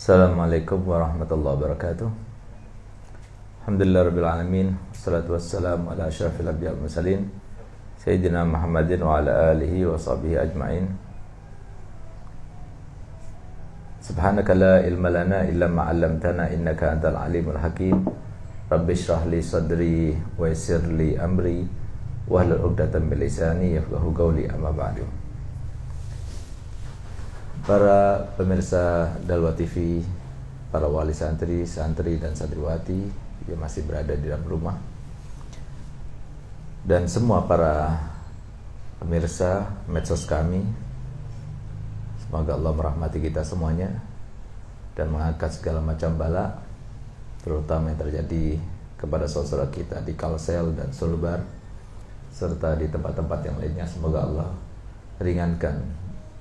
السلام عليكم ورحمة الله وبركاته. الحمد لله رب العالمين والصلاة والسلام على أشرف الأنبياء والمرسلين سيدنا محمد وعلى آله وصحبه أجمعين. سبحانك لا علم لنا إلا ما علمتنا إنك أنت العليم الحكيم. رب اشرح لي صدري ويسر لي أمري واهل عقدة من لساني يفقه قولي أما بعد. Para pemirsa Dalwa TV, para wali santri, santri dan santriwati yang masih berada di dalam rumah dan semua para pemirsa medsos kami semoga Allah merahmati kita semuanya dan mengangkat segala macam bala terutama yang terjadi kepada saudara kita di Kalsel dan Sulbar serta di tempat-tempat yang lainnya. Semoga Allah ringankan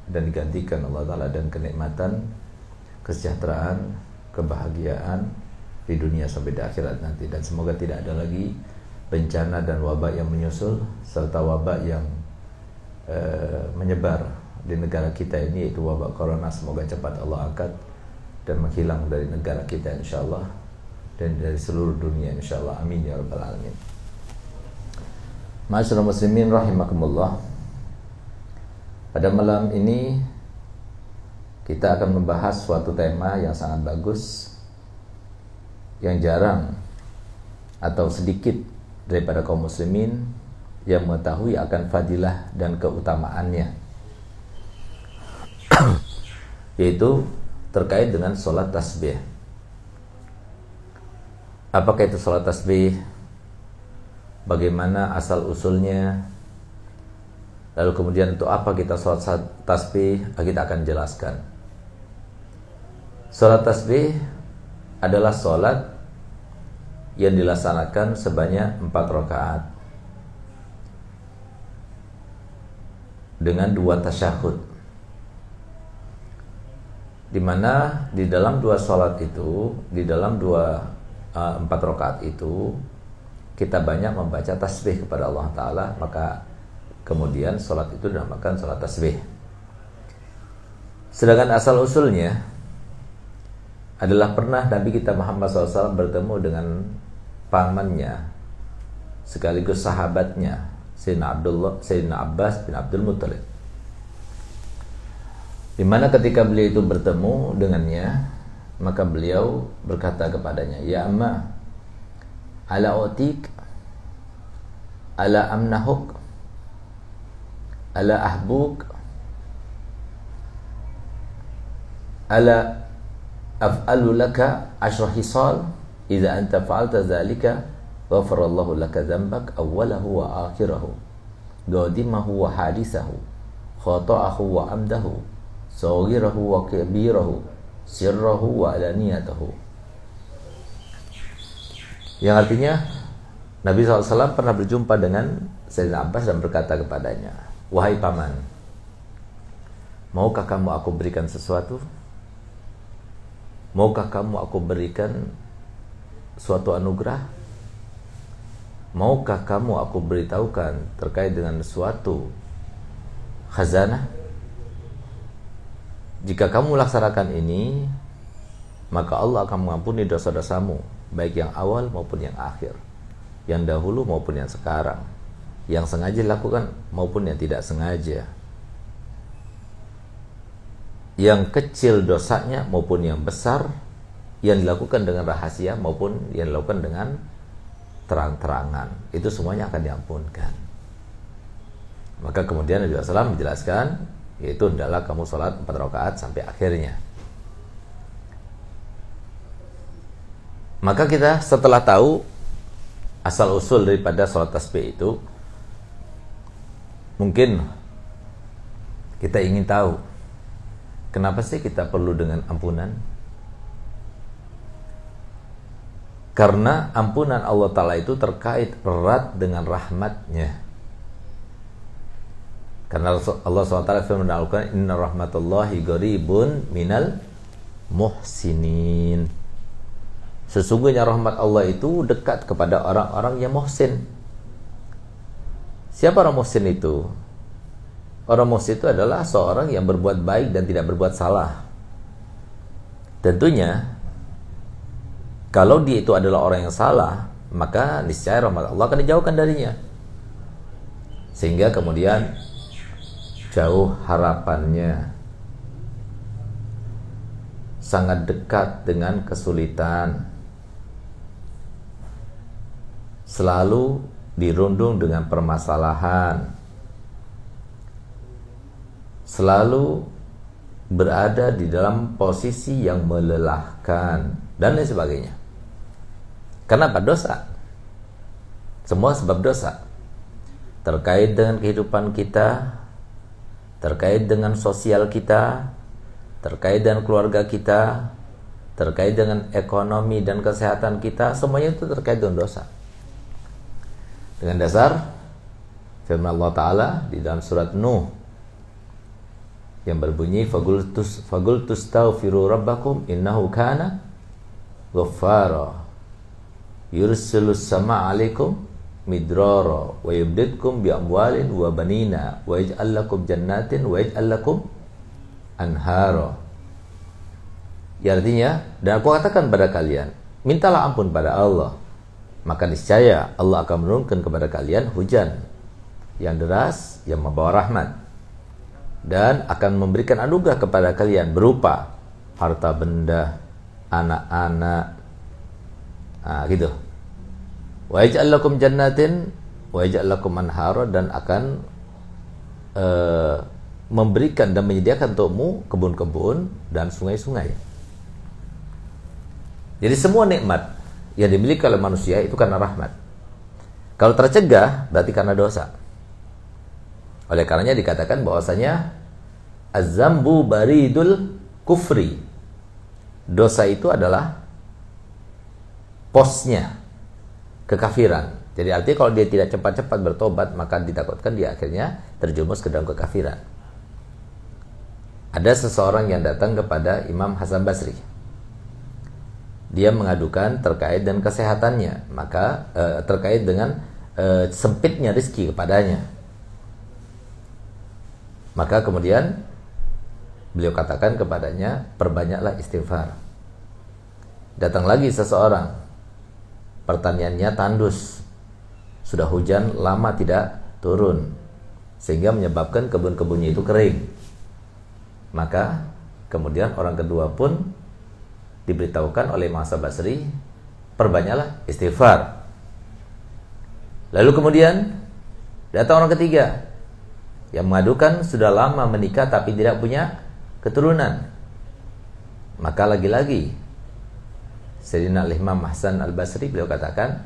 dan digantikan Allah Ta'ala dan kenikmatan kesejahteraan kebahagiaan di dunia sampai di akhirat nanti. Dan semoga tidak ada lagi bencana dan wabak yang menyusul serta wabak yang e, menyebar di negara kita ini yaitu wabak corona. Semoga cepat Allah angkat dan menghilang dari negara kita insya Allah dan dari seluruh dunia insya Allah amin ya rabbal alamin. Masyarakat muslimin rahimakumullah pada malam ini kita akan membahas suatu tema yang sangat bagus yang jarang atau sedikit daripada kaum muslimin yang mengetahui akan fadilah dan keutamaannya. Yaitu terkait dengan sholat tasbih. Apakah itu sholat tasbih? Bagaimana asal usulnya Lalu kemudian untuk apa kita sholat tasbih? Ah, kita akan jelaskan. Sholat tasbih adalah sholat yang dilaksanakan sebanyak empat rakaat dengan dua tasyahud. Di mana di dalam dua sholat itu, di dalam dua uh, empat rakaat itu, kita banyak membaca tasbih kepada Allah Taala, maka Kemudian sholat itu dinamakan sholat tasbih. Sedangkan asal usulnya adalah pernah Nabi kita Muhammad SAW bertemu dengan pamannya sekaligus sahabatnya Sayyidina Abdullah Sayyidina Abbas bin Abdul Muttalib. Di mana ketika beliau itu bertemu dengannya, maka beliau berkata kepadanya, "Ya amma, ala otik, ala amnahuk, ala ahbuk. Ala af'alu laka ashra hisal. Idza anta fa'alta dhalika ghafara Allahu laka dhanbak awwalahu wa akhirahu. Qadimahu wa hadisahu. Khata'ahu wa amdahu. Saghirahu wa kabirahu. Sirrahu wa alaniyatahu. Yang artinya Nabi SAW pernah berjumpa dengan Sayyidina Abbas dan berkata kepadanya Wahai paman, maukah kamu aku berikan sesuatu? Maukah kamu aku berikan suatu anugerah? Maukah kamu aku beritahukan terkait dengan suatu khazanah? Jika kamu laksanakan ini, maka Allah akan mengampuni dosa-dosamu, baik yang awal maupun yang akhir, yang dahulu maupun yang sekarang yang sengaja dilakukan maupun yang tidak sengaja. Yang kecil dosanya maupun yang besar yang dilakukan dengan rahasia maupun yang dilakukan dengan terang-terangan. Itu semuanya akan diampunkan. Maka kemudian Nabi SAW menjelaskan yaitu adalah kamu sholat 4 rakaat sampai akhirnya. Maka kita setelah tahu asal usul daripada sholat tasbih itu Mungkin kita ingin tahu kenapa sih kita perlu dengan ampunan? Karena ampunan Allah Ta'ala itu terkait erat dengan rahmatnya. Karena Allah SWT firman Al-Quran Inna rahmatullahi gharibun minal muhsinin Sesungguhnya rahmat Allah itu dekat kepada orang-orang yang muhsin Siapa orang muhsin itu? Orang muhsin itu adalah seorang yang berbuat baik dan tidak berbuat salah. tentunya kalau dia itu adalah orang yang salah, maka niscaya rahmat Allah akan dijauhkan darinya. Sehingga kemudian jauh harapannya sangat dekat dengan kesulitan selalu dirundung dengan permasalahan selalu berada di dalam posisi yang melelahkan dan lain sebagainya. Kenapa dosa? Semua sebab dosa. Terkait dengan kehidupan kita, terkait dengan sosial kita, terkait dengan keluarga kita, terkait dengan ekonomi dan kesehatan kita, semuanya itu terkait dengan dosa. Dengan dasar firman Allah Ta'ala di dalam surat Nuh yang berbunyi fagultus fagultus taghfiru rabbakum innahu kana ghaffara. Yursilus sama alaikum midrara wa yubditkum bi amwalin wa banina wa yaj'al jannatin wa yaj'al lakum anhara. Ya artinya dan aku katakan pada kalian mintalah ampun pada Allah maka niscaya Allah akan menurunkan kepada kalian hujan yang deras yang membawa rahmat dan akan memberikan anugerah kepada kalian berupa harta benda, anak-anak, nah, gitu. Wa lakum jannatin wa lakum anhara dan akan uh, memberikan dan menyediakan untukmu kebun-kebun dan sungai-sungai. Jadi semua nikmat yang dimiliki oleh manusia itu karena rahmat. Kalau tercegah berarti karena dosa. Oleh karenanya dikatakan bahwasanya azambu baridul kufri. Dosa itu adalah posnya kekafiran. Jadi artinya kalau dia tidak cepat-cepat bertobat maka ditakutkan dia akhirnya terjumus ke dalam kekafiran. Ada seseorang yang datang kepada Imam Hasan Basri. Dia mengadukan terkait dengan kesehatannya, maka eh, terkait dengan eh, sempitnya rizki kepadanya. Maka kemudian beliau katakan kepadanya, perbanyaklah istighfar. Datang lagi seseorang, pertaniannya tandus, sudah hujan lama tidak turun, sehingga menyebabkan kebun-kebunnya itu kering. Maka kemudian orang kedua pun diberitahukan oleh Masa Basri, perbanyaklah istighfar. Lalu kemudian datang orang ketiga, yang mengadukan sudah lama menikah tapi tidak punya keturunan. Maka lagi-lagi Sayyidina Imam Hasan Al-Basri beliau katakan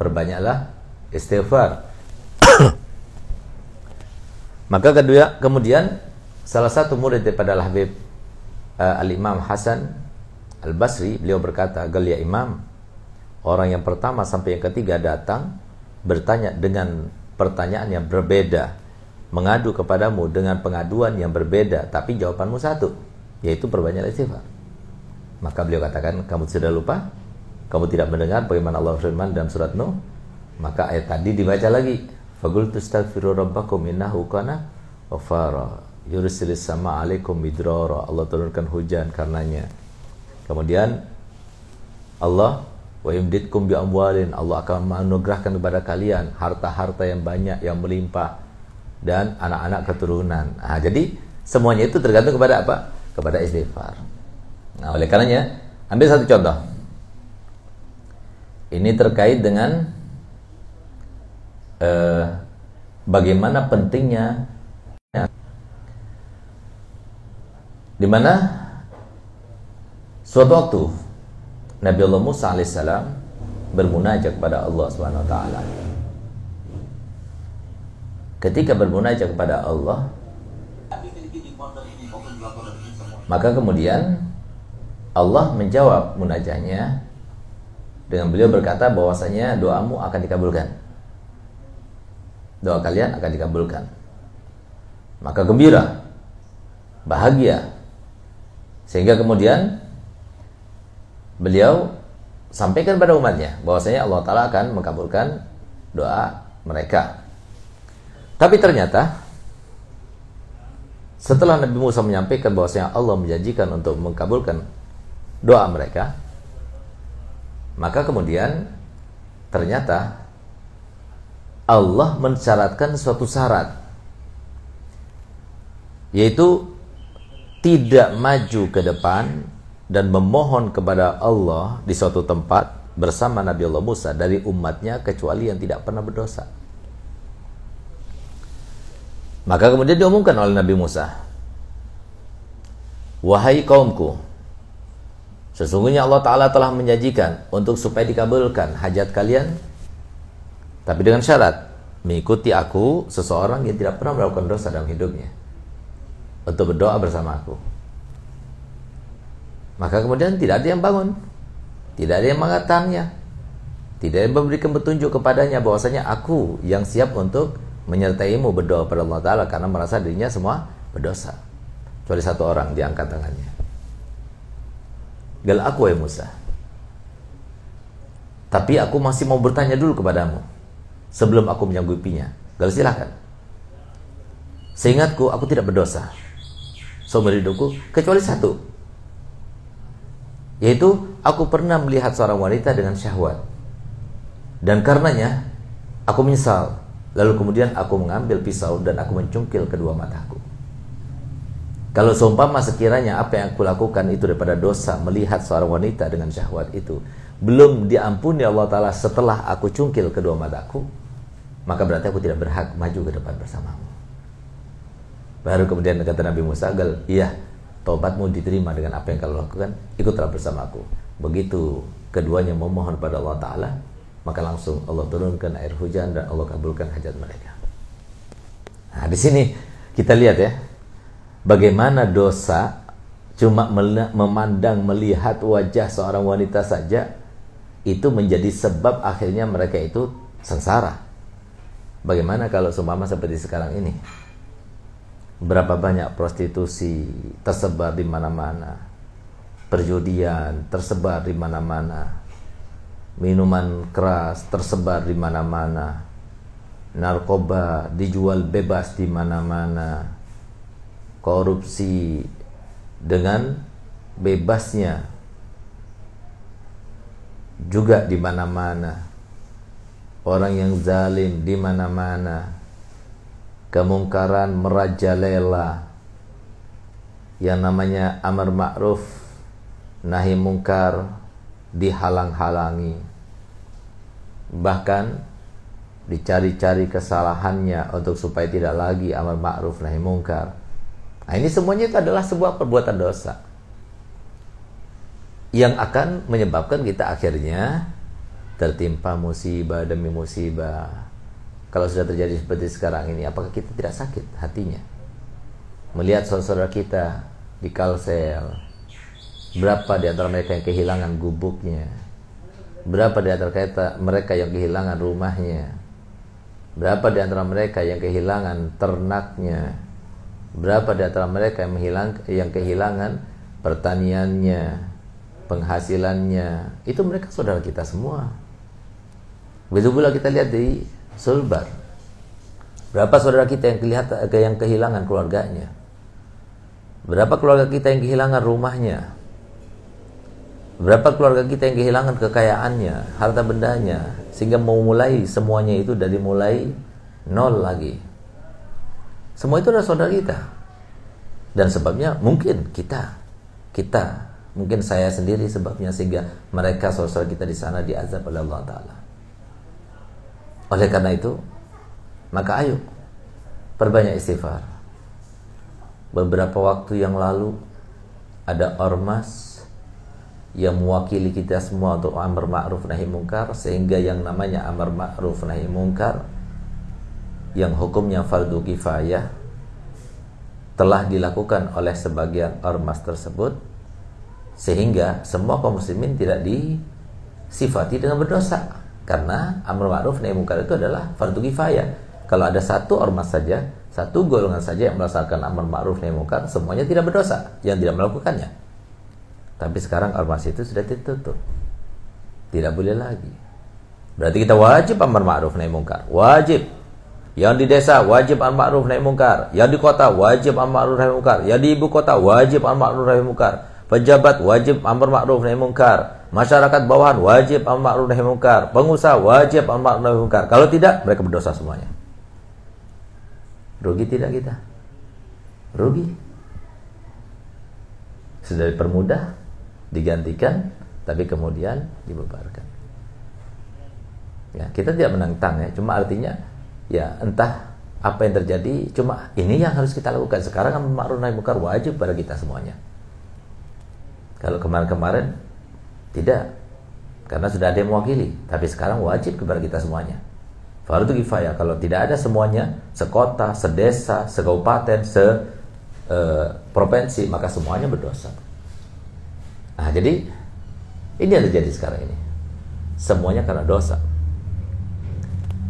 perbanyaklah istighfar. Maka kedua kemudian salah satu murid daripada Al-Habib uh, Al-Imam Hasan Al-Basri beliau berkata, "Galia Imam, orang yang pertama sampai yang ketiga datang bertanya dengan pertanyaan yang berbeda." mengadu kepadamu dengan pengaduan yang berbeda tapi jawabanmu satu yaitu perbanyak istighfar. Maka beliau katakan kamu sudah lupa? Kamu tidak mendengar bagaimana Allah firman dalam surat Nuh? Maka ayat tadi dibaca lagi fagul tastaghfiru rabbakum innahu kana ghafara yursilis sama alaikum midrara. Allah turunkan hujan karenanya kemudian Allah wa yumditkum bi amwalin Allah akan menganugerahkan kepada kalian harta-harta yang banyak yang melimpah dan anak-anak keturunan. Nah, jadi semuanya itu tergantung kepada apa? Kepada istighfar. Nah, oleh karenanya, ambil satu contoh. Ini terkait dengan eh, bagaimana pentingnya ya, di mana suatu waktu Nabi Allah Musa alaihissalam bermunajat kepada Allah Subhanahu wa taala. Ketika bermunajat kepada Allah maka kemudian Allah menjawab munajahnya dengan beliau berkata bahwasanya doamu akan dikabulkan. Doa kalian akan dikabulkan. Maka gembira bahagia. Sehingga kemudian beliau sampaikan pada umatnya bahwasanya Allah taala akan mengabulkan doa mereka. Tapi ternyata setelah Nabi Musa menyampaikan bahwasanya Allah menjanjikan untuk mengkabulkan doa mereka, maka kemudian ternyata Allah mensyaratkan suatu syarat yaitu tidak maju ke depan dan memohon kepada Allah di suatu tempat bersama Nabi Allah Musa dari umatnya kecuali yang tidak pernah berdosa. Maka kemudian diumumkan oleh Nabi Musa, Wahai kaumku, sesungguhnya Allah Ta'ala telah menjanjikan untuk supaya dikabulkan hajat kalian, tapi dengan syarat, mengikuti aku seseorang yang tidak pernah melakukan dosa dalam hidupnya untuk berdoa bersama aku. Maka kemudian tidak ada yang bangun, tidak ada yang mengatakannya, tidak ada yang memberikan petunjuk kepadanya bahwasanya aku yang siap untuk menyertaimu berdoa pada Allah Ta'ala karena merasa dirinya semua berdosa. Kecuali satu orang diangkat tangannya. Gal aku ya Musa. Tapi aku masih mau bertanya dulu kepadamu sebelum aku menyanggupinya. Gal silakan. Seingatku aku tidak berdosa seumur hidupku kecuali satu yaitu aku pernah melihat seorang wanita dengan syahwat. Dan karenanya aku menyesal. Lalu kemudian aku mengambil pisau dan aku mencungkil kedua mataku. Kalau seumpama sekiranya apa yang aku lakukan itu daripada dosa melihat seorang wanita dengan syahwat itu belum diampuni Allah Ta'ala setelah aku cungkil kedua mataku maka berarti aku tidak berhak maju ke depan bersamamu. Baru kemudian kata Nabi Musa, iya, tobatmu diterima dengan apa yang kau lakukan, ikutlah bersamaku. Begitu keduanya memohon pada Allah Ta'ala, maka langsung Allah turunkan air hujan dan Allah kabulkan hajat mereka. Nah, di sini kita lihat ya, bagaimana dosa cuma memandang melihat wajah seorang wanita saja itu menjadi sebab akhirnya mereka itu sengsara. Bagaimana kalau seumpama seperti sekarang ini? Berapa banyak prostitusi tersebar di mana-mana. Perjudian tersebar di mana-mana. Minuman keras tersebar di mana-mana. Narkoba dijual bebas di mana-mana. Korupsi dengan bebasnya juga di mana-mana. Orang yang zalim di mana-mana kemungkaran merajalela. Yang namanya amar ma'ruf nahi mungkar dihalang-halangi. Bahkan dicari-cari kesalahannya untuk supaya tidak lagi amar ma'ruf nahi mungkar. Nah ini semuanya itu adalah sebuah perbuatan dosa. Yang akan menyebabkan kita akhirnya tertimpa musibah demi musibah kalau sudah terjadi seperti sekarang ini, apakah kita tidak sakit hatinya? Melihat saudara kita di kalsel, berapa di antara mereka yang kehilangan gubuknya? Berapa di antara mereka yang kehilangan rumahnya? Berapa di antara mereka yang kehilangan ternaknya? Berapa di antara mereka yang, menghilang, yang kehilangan pertaniannya, penghasilannya? Itu mereka saudara kita semua. Begitu pula kita lihat di Sulbar. Berapa saudara kita yang kelihatan yang kehilangan keluarganya? Berapa keluarga kita yang kehilangan rumahnya? Berapa keluarga kita yang kehilangan kekayaannya, harta bendanya, sehingga mau mulai semuanya itu dari mulai nol lagi. Semua itu adalah saudara kita. Dan sebabnya mungkin kita, kita, mungkin saya sendiri sebabnya sehingga mereka saudara kita di sana diazab oleh Allah Taala. Oleh karena itu, maka ayo perbanyak istighfar. Beberapa waktu yang lalu ada ormas yang mewakili kita semua untuk amar ma'ruf nahi mungkar sehingga yang namanya amar ma'ruf nahi mungkar yang hukumnya fardu kifayah telah dilakukan oleh sebagian ormas tersebut sehingga semua kaum muslimin tidak disifati dengan berdosa karena amar ma'ruf nahi munkar itu adalah fardu kifayah. Kalau ada satu ormas saja, satu golongan saja yang melaksanakan amar ma'ruf nahi munkar, semuanya tidak berdosa yang tidak melakukannya. Tapi sekarang ormas itu sudah ditutup. Tidak boleh lagi. Berarti kita wajib amar ma'ruf nahi munkar. Wajib. Yang di desa wajib amar ma'ruf nahi munkar. Yang di kota wajib amar ma'ruf nahi munkar. Yang di ibu kota wajib amar ma'ruf nahi munkar. Pejabat wajib amar ma'ruf nahi mungkar, masyarakat bawahan wajib amar ma'ruf nahi mungkar, pengusaha wajib amar ma'ruf nahi mungkar. Kalau tidak, mereka berdosa semuanya. Rugi tidak kita? Rugi. Sudah dipermudah, digantikan, tapi kemudian dibubarkan. Ya, kita tidak menentang ya, cuma artinya ya entah apa yang terjadi, cuma ini yang harus kita lakukan. Sekarang ma'ruf nahi mungkar wajib pada kita semuanya. Kalau kemarin-kemarin tidak, karena sudah ada yang mewakili. Tapi sekarang wajib kepada kita semuanya. Fardu kifayah. Kalau tidak ada semuanya, sekota, sedesa, sekabupaten, se e, provinsi, maka semuanya berdosa. Nah, jadi ini yang terjadi sekarang ini. Semuanya karena dosa.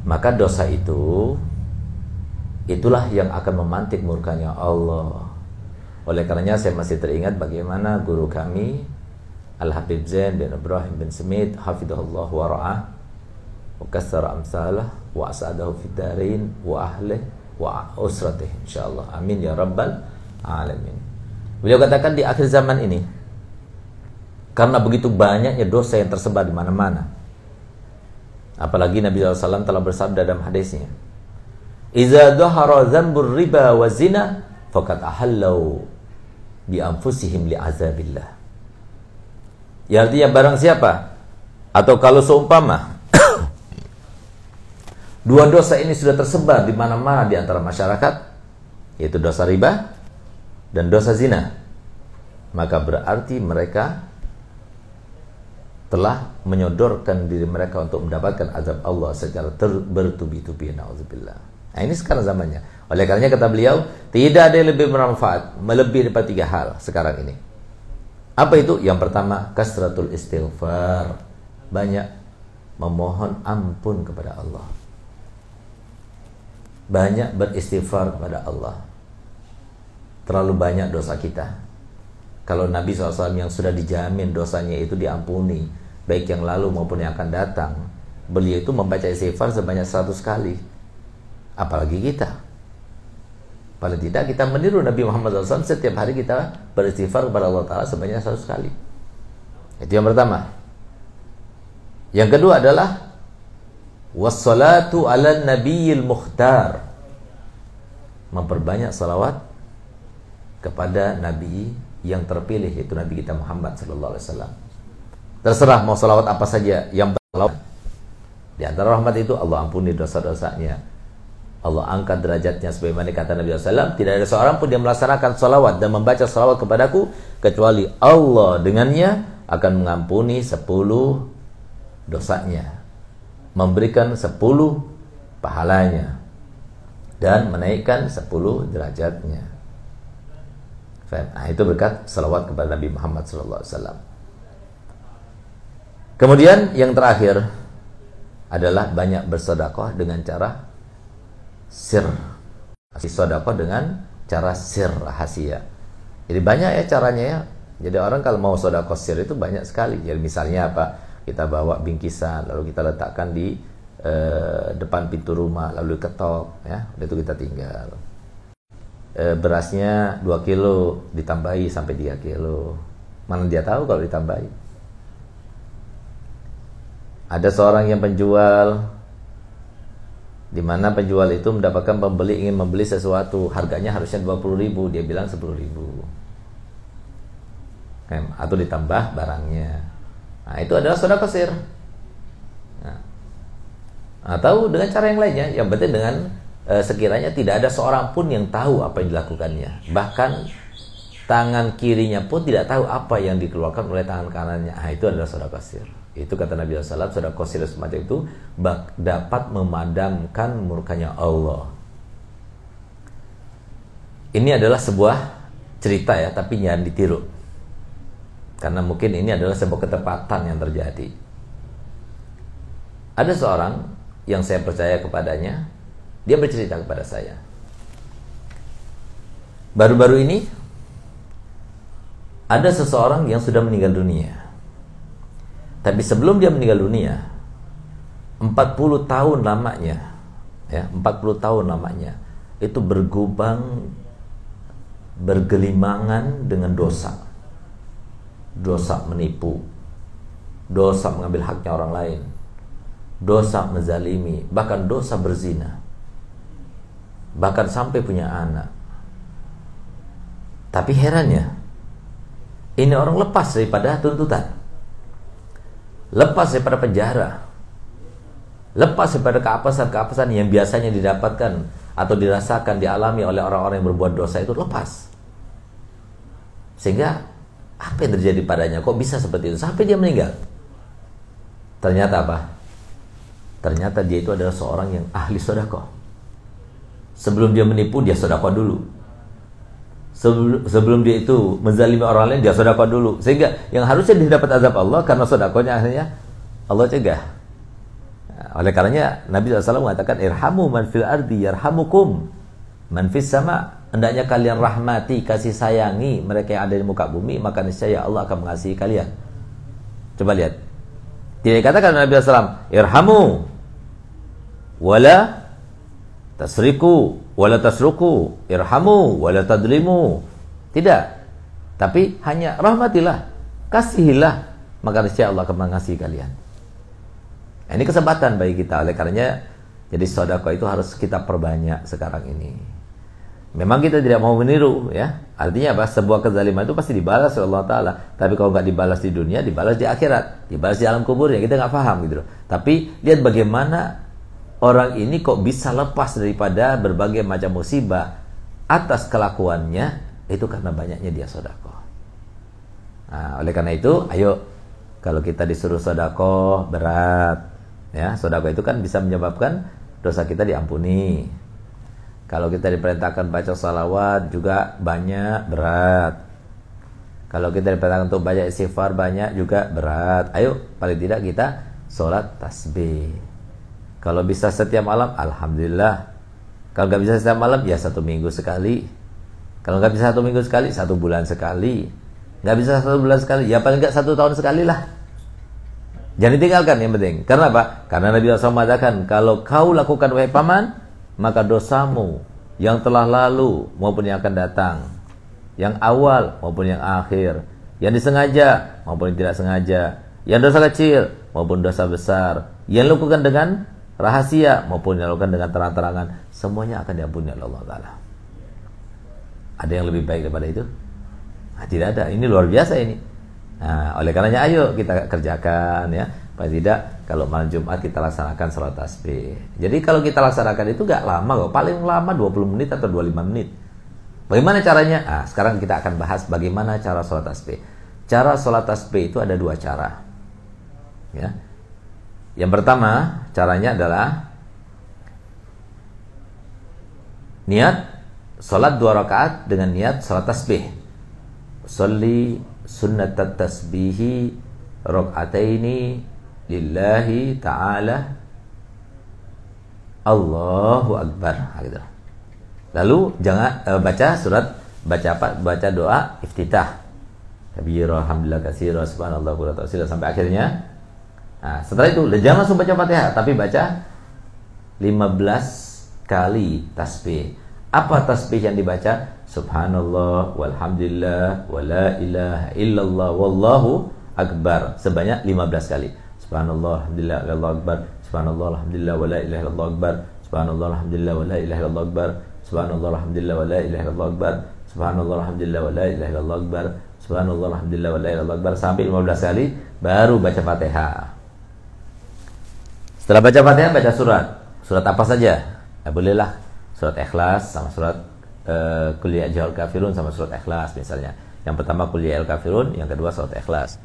Maka dosa itu itulah yang akan memantik murkanya Allah oleh karenanya saya masih teringat bagaimana guru kami Al-Habib Zain bin Ibrahim bin Smith hafidhahullah wa ra'ah wa kassara amsalah wa as'adahu fid darin wa ahlih wa usratih insyaallah. Amin ya rabbal alamin. Beliau katakan di akhir zaman ini karena begitu banyaknya dosa yang tersebar di mana-mana apalagi Nabi SAW telah bersabda dalam hadisnya Iza dhahara dzambur riba wa zina faqad ahallau bi anfusihim li azabillah. Ya artinya barang siapa atau kalau seumpama dua dosa ini sudah tersebar di mana-mana di antara masyarakat yaitu dosa riba dan dosa zina maka berarti mereka telah menyodorkan diri mereka untuk mendapatkan azab Allah secara bertubi-tubi. Nah, ini sekarang zamannya. Oleh karenanya kata beliau, tidak ada yang lebih bermanfaat melebihi daripada tiga hal sekarang ini. Apa itu? Yang pertama, kasratul istighfar. Banyak memohon ampun kepada Allah. Banyak beristighfar kepada Allah. Terlalu banyak dosa kita. Kalau Nabi SAW yang sudah dijamin dosanya itu diampuni, baik yang lalu maupun yang akan datang, beliau itu membaca istighfar sebanyak 100 kali. Apalagi kita. Paling tidak kita meniru Nabi Muhammad SAW setiap hari kita beristighfar kepada Allah Ta'ala sebanyak satu kali. Itu yang pertama. Yang kedua adalah wassalatu ala nabiyil mukhtar. Memperbanyak salawat kepada Nabi yang terpilih yaitu Nabi kita Muhammad Wasallam. Terserah mau salawat apa saja yang bersalawat. Di antara rahmat itu Allah ampuni dosa-dosanya, Allah angkat derajatnya sebagaimana kata Nabi SAW tidak ada seorang pun yang melaksanakan salawat dan membaca salawat kepadaku kecuali Allah dengannya akan mengampuni sepuluh dosanya memberikan sepuluh pahalanya dan menaikkan sepuluh derajatnya. Nah itu berkat salawat kepada Nabi Muhammad SAW kemudian yang terakhir adalah banyak bersedekah dengan cara sir. Kasih sodako dengan cara sir rahasia. Jadi banyak ya caranya ya. Jadi orang kalau mau sodako sir itu banyak sekali. Jadi misalnya apa? Kita bawa bingkisan lalu kita letakkan di eh, depan pintu rumah lalu ketok ya. Itu kita tinggal. Eh, berasnya 2 kilo ditambahi sampai 3 kilo. Mana dia tahu kalau ditambahi? Ada seorang yang penjual di mana penjual itu mendapatkan pembeli ingin membeli sesuatu. Harganya harusnya 20 ribu dia bilang 10 ribu. Atau ditambah barangnya. Nah itu adalah saudara kesir nah, atau dengan cara yang lainnya. Yang penting dengan e, sekiranya tidak ada seorang pun yang tahu apa yang dilakukannya. Bahkan tangan kirinya pun tidak tahu apa yang dikeluarkan oleh tangan kanannya nah, itu adalah saudara kesir itu kata Nabi SAW, sudah kosir semacam itu dapat memadamkan murkanya Allah. Ini adalah sebuah cerita ya, tapi jangan ditiru. Karena mungkin ini adalah sebuah ketepatan yang terjadi. Ada seorang yang saya percaya kepadanya, dia bercerita kepada saya. Baru-baru ini ada seseorang yang sudah meninggal dunia. Tapi sebelum dia meninggal dunia 40 tahun lamanya ya 40 tahun lamanya itu bergubang bergelimangan dengan dosa. Dosa menipu, dosa mengambil haknya orang lain, dosa menzalimi, bahkan dosa berzina. Bahkan sampai punya anak. Tapi herannya, ini orang lepas daripada tuntutan. Lepas daripada penjara. Lepas daripada keapasan-keapasan yang biasanya didapatkan atau dirasakan, dialami oleh orang-orang yang berbuat dosa itu lepas. Sehingga apa yang terjadi padanya? Kok bisa seperti itu? Sampai dia meninggal. Ternyata apa? Ternyata dia itu adalah seorang yang ahli sodako. Sebelum dia menipu, dia sodako dulu. Sebelum, sebelum dia itu menzalimi orang lain, dia sodako dulu. Sehingga yang harusnya dia dapat azab Allah karena sodakonya akhirnya Allah cegah. Oleh karenanya Nabi SAW mengatakan irhamu man fil ardi yarhamukum man fis sama hendaknya kalian rahmati kasih sayangi mereka yang ada di muka bumi maka niscaya Allah akan mengasihi kalian coba lihat tidak dikatakan Nabi SAW, irhamu wala tasriku wala tasruku, irhamu wala tadlimu. Tidak. Tapi hanya rahmatilah, kasihilah, maka niscaya Allah akan mengasihi kalian. Nah, ini kesempatan bagi kita oleh karenanya jadi sodako itu harus kita perbanyak sekarang ini. Memang kita tidak mau meniru ya. Artinya apa? Sebuah kezaliman itu pasti dibalas oleh Allah Taala. Tapi kalau nggak dibalas di dunia, dibalas di akhirat, dibalas di alam kubur ya kita nggak paham gitu. Tapi lihat bagaimana orang ini kok bisa lepas daripada berbagai macam musibah atas kelakuannya itu karena banyaknya dia sodako. Nah, oleh karena itu, ayo kalau kita disuruh sodako berat, ya sodako itu kan bisa menyebabkan dosa kita diampuni kalau kita diperintahkan baca salawat juga banyak berat. Kalau kita diperintahkan untuk baca istighfar banyak juga berat. Ayo paling tidak kita sholat tasbih. Kalau bisa setiap malam, alhamdulillah. Kalau nggak bisa setiap malam, ya satu minggu sekali. Kalau nggak bisa satu minggu sekali, satu bulan sekali. Nggak bisa satu bulan sekali, ya paling nggak satu tahun sekali lah. Jangan ditinggalkan yang penting. Karena apa? Karena Nabi SAW mengatakan, kalau kau lakukan wahai paman, maka dosamu yang telah lalu maupun yang akan datang, yang awal maupun yang akhir, yang disengaja maupun yang tidak sengaja, yang dosa kecil maupun dosa besar, yang dilakukan dengan rahasia maupun dilakukan dengan terang-terangan, semuanya akan diampuni oleh Allah Taala. Ada yang lebih baik daripada itu? Nah, tidak ada. Ini luar biasa ini. Nah, oleh karenanya ayo kita kerjakan ya. Paling tidak kalau malam Jumat kita laksanakan sholat tasbih. Jadi kalau kita laksanakan itu gak lama kok, paling lama 20 menit atau 25 menit. Bagaimana caranya? Ah, sekarang kita akan bahas bagaimana cara sholat tasbih. Cara sholat tasbih itu ada dua cara. Ya. Yang pertama, caranya adalah niat sholat dua rakaat dengan niat sholat tasbih. Soli sunnat tasbihi rakaataini lillahi ta'ala Allahu Akbar gitu. Lalu jangan uh, baca surat baca apa? Baca doa iftitah. Kabira alhamdulillah katsira subhanallah wa sampai akhirnya. Nah, setelah itu jangan langsung baca Fatihah tapi baca 15 kali tasbih. Apa tasbih yang dibaca? Subhanallah walhamdulillah wala ilaha illallah wallahu akbar sebanyak 15 kali. Subhanallah, alhamdulillah, Allah akbar. Subhanallah, alhamdulillah, wa la ilaha illallah akbar. Subhanallah, alhamdulillah, wa la ilaha illallah akbar. Subhanallah, alhamdulillah, wa la ilaha illallah akbar. Subhanallah, alhamdulillah, wa la ilaha illallah akbar. Subhanallah, alhamdulillah, wa la ilaha illallah akbar sampai 15 kali baru baca Fatihah. Setelah baca Fatihah baca surat. Surat apa saja? Ya, bolehlah surat Ikhlas sama surat uh, Kuliah Jahal Kafirun sama surat Ikhlas misalnya. Yang pertama Kuliah Al Kafirun, yang kedua surat Ikhlas.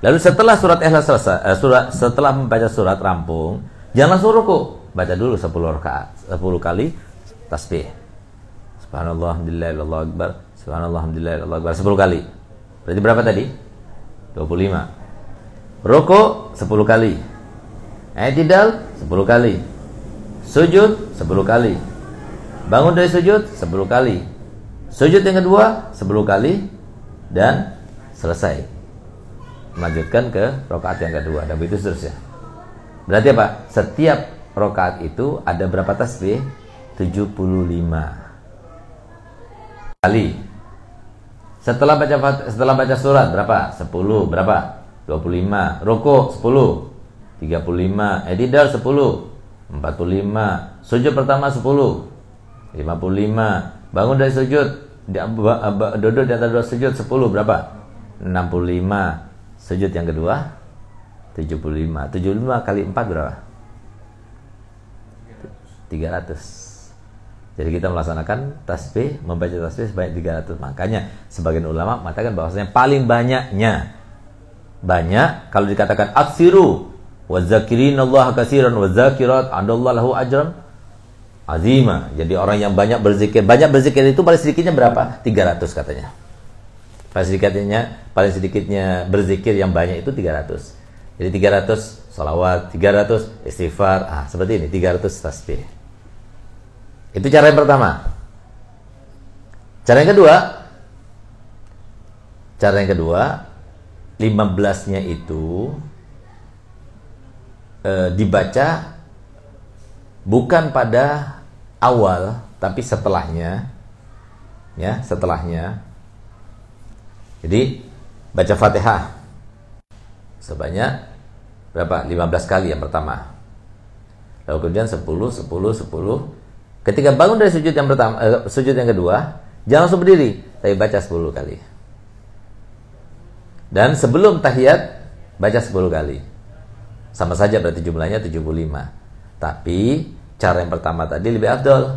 Lalu setelah surat ikhlas selesai, uh, surat setelah membaca surat rampung, jangan langsung ruku. Baca dulu 10 rakaat, 10 kali tasbih. Subhanallah, alhamdulillah, Allah akbar. Subhanallah, alhamdulillah, Allah akbar 10 kali. Berarti berapa tadi? 25. Ruku 10 kali. I'tidal 10 kali. Sujud 10 kali. Bangun dari sujud 10 kali. Sujud yang kedua 10 kali dan selesai melanjutkan ke rokaat yang kedua dan begitu seterusnya. Berarti apa? Setiap rokaat itu ada berapa tasbih? 75 kali. Setelah baca setelah baca surat berapa? 10 berapa? 25. Rukuk 10. 35. Etidal 10. 45. Sujud pertama 10. 55. Bangun dari sujud. Duduk di antara dua sujud 10 berapa? 65. Sujud yang kedua 75. 75 kali 4 berapa? 300. Jadi kita melaksanakan tasbih, membaca tasbih sebanyak 300. Makanya sebagian ulama mengatakan bahwasanya paling banyaknya banyak kalau dikatakan aksiru wa zakirinallaha katsiran wa zakirat lahu ajran azima. Jadi orang yang banyak berzikir, banyak berzikir itu paling sedikitnya berapa? 300 katanya. Paling sedikitnya paling sedikitnya berzikir yang banyak itu 300. Jadi 300 salawat, 300 istighfar, ah seperti ini 300 tasbih. Itu cara yang pertama. Cara yang kedua, cara yang kedua, 15-nya itu e, dibaca bukan pada awal, tapi setelahnya. Ya, setelahnya. Jadi baca Fatihah sebanyak berapa? 15 kali yang pertama. Lalu kemudian 10 10 10 Ketika bangun dari sujud yang pertama, eh, sujud yang kedua, jangan langsung berdiri, tapi baca 10 kali. Dan sebelum tahiyat, baca 10 kali. Sama saja berarti jumlahnya 75. Tapi cara yang pertama tadi lebih afdol.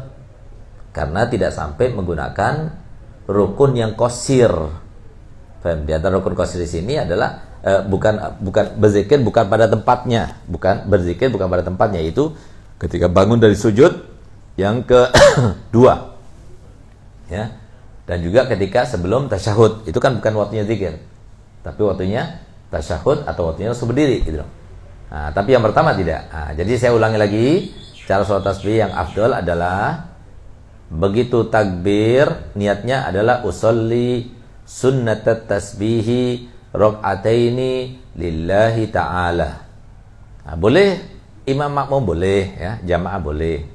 Karena tidak sampai menggunakan rukun yang kosir. Di antara rukun kosir di sini adalah eh, bukan bukan berzikir bukan pada tempatnya, bukan berzikir bukan pada tempatnya itu ketika bangun dari sujud yang kedua, ya. Dan juga ketika sebelum tasyahud, itu kan bukan waktunya zikir. Tapi waktunya tasyahud atau waktunya langsung berdiri gitu Nah, tapi yang pertama tidak. Nah, jadi saya ulangi lagi, cara sholat tasbih yang afdol adalah begitu takbir, niatnya adalah usolli sunnat tasbihi rok'ataini lillahi ta'ala. Nah, boleh imam makmum boleh ya, jamaah boleh.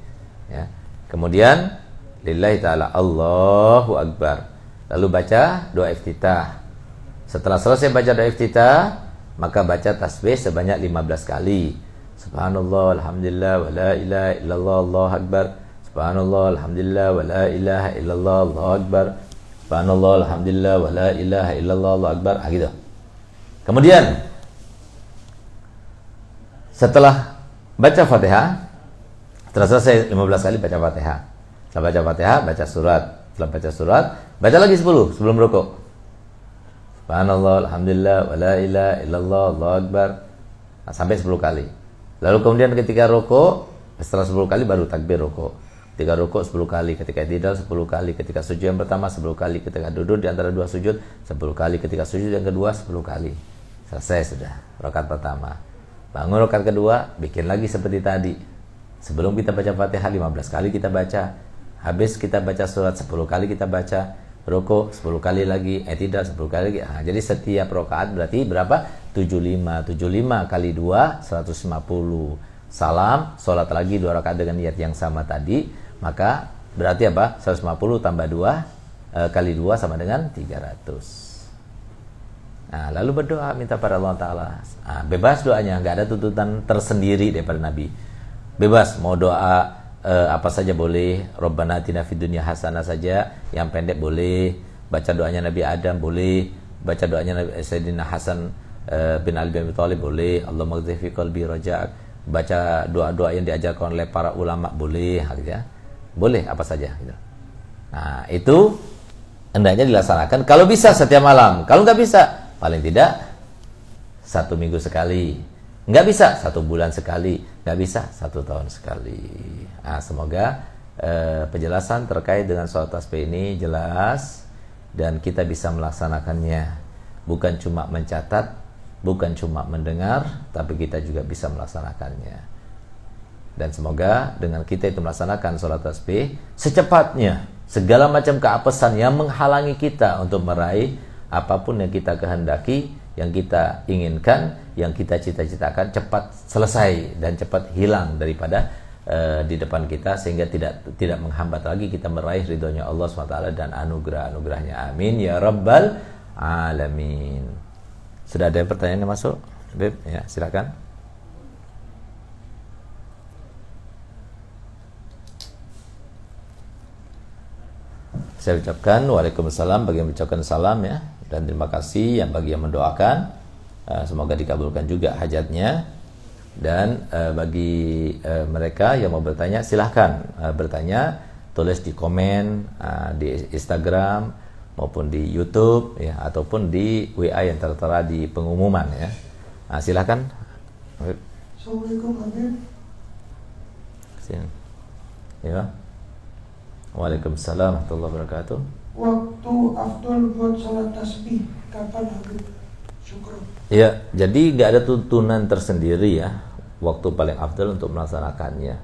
Ya. Kemudian lillahi taala Allahu akbar. Lalu baca doa iftitah. Setelah selesai baca doa iftitah, maka baca tasbih sebanyak 15 kali. Subhanallah, alhamdulillah, wa la ilaha illallah, Allahu akbar. Subhanallah, alhamdulillah, wa la ilaha illallah, Allahu akbar. Subhanallah, alhamdulillah, wa la ilaha illallah, Allahu akbar. Ah, gitu. Kemudian setelah baca Fatihah, setelah selesai 15 kali baca Fatihah. Setelah baca Fatihah, baca surat. Setelah baca surat, baca lagi 10 sebelum rukuk. Subhanallah, alhamdulillah, wa la ilaha illallah, Allahu akbar. Nah, sampai 10 kali. Lalu kemudian ketika rukuk, setelah 10 kali baru takbir rukuk. Ketika rukuk 10 kali, ketika tidak 10 kali, ketika sujud yang pertama 10 kali, ketika duduk di antara dua sujud 10 kali, ketika sujud yang kedua 10 kali. Selesai sudah rakaat pertama. Bangun rakaat kedua, bikin lagi seperti tadi. Sebelum kita baca Fatihah 15 kali kita baca. Habis kita baca surat 10 kali kita baca. Roko 10 kali lagi, tidak 10 kali lagi. Nah, jadi setiap rokaat berarti berapa? 75. 75 kali 2 150. Salam, sholat lagi dua rakaat dengan niat yang sama tadi, maka berarti apa? 150 tambah 2 e, kali 2 sama dengan 300. Nah, lalu berdoa minta pada Allah Taala. Nah, bebas doanya, nggak ada tuntutan tersendiri daripada Nabi bebas mau doa uh, apa saja boleh. Robbana atina fid dunya hasanah saja. Yang pendek boleh. Baca doanya Nabi Adam boleh. Baca doanya Nabi Sayyidina Hasan uh, bin Ali bin Thalib boleh. Allah maghfir qalbi rajak. Baca doa-doa yang diajarkan oleh para ulama boleh gitu ya. Boleh apa saja gitu. nah itu hendaknya dilaksanakan kalau bisa setiap malam. Kalau nggak bisa paling tidak satu minggu sekali nggak bisa satu bulan sekali nggak bisa satu tahun sekali. Nah, semoga eh, penjelasan terkait dengan sholat tasbih ini jelas dan kita bisa melaksanakannya. Bukan cuma mencatat, bukan cuma mendengar, tapi kita juga bisa melaksanakannya. Dan semoga dengan kita itu melaksanakan sholat tasbih secepatnya segala macam keapesan yang menghalangi kita untuk meraih apa pun yang kita kehendaki yang kita inginkan, yang kita cita-citakan cepat selesai dan cepat hilang daripada uh, di depan kita sehingga tidak tidak menghambat lagi kita meraih ridhonya Allah SWT dan anugerah-anugerahnya. Amin ya rabbal alamin. Sudah ada pertanyaan yang masuk? Beb, ya silakan. Saya ucapkan Waalaikumsalam bagi yang mengucapkan salam ya dan terima kasih yang bagi yang mendoakan. Uh, semoga dikabulkan juga hajatnya. Dan uh, bagi uh, mereka yang mau bertanya silahkan bertanya. Tulis di komen di Instagram maupun di YouTube ya ataupun di WA yang tertera di pengumuman ya. Nah, silahkan. Assalamualaikum Sini. ya. Waalaikumsalam warahmatullahi wabarakatuh waktu afdol buat sholat tasbih kapan Habib? Syukur. Ya, jadi nggak ada tuntunan tersendiri ya waktu paling afdal untuk melaksanakannya.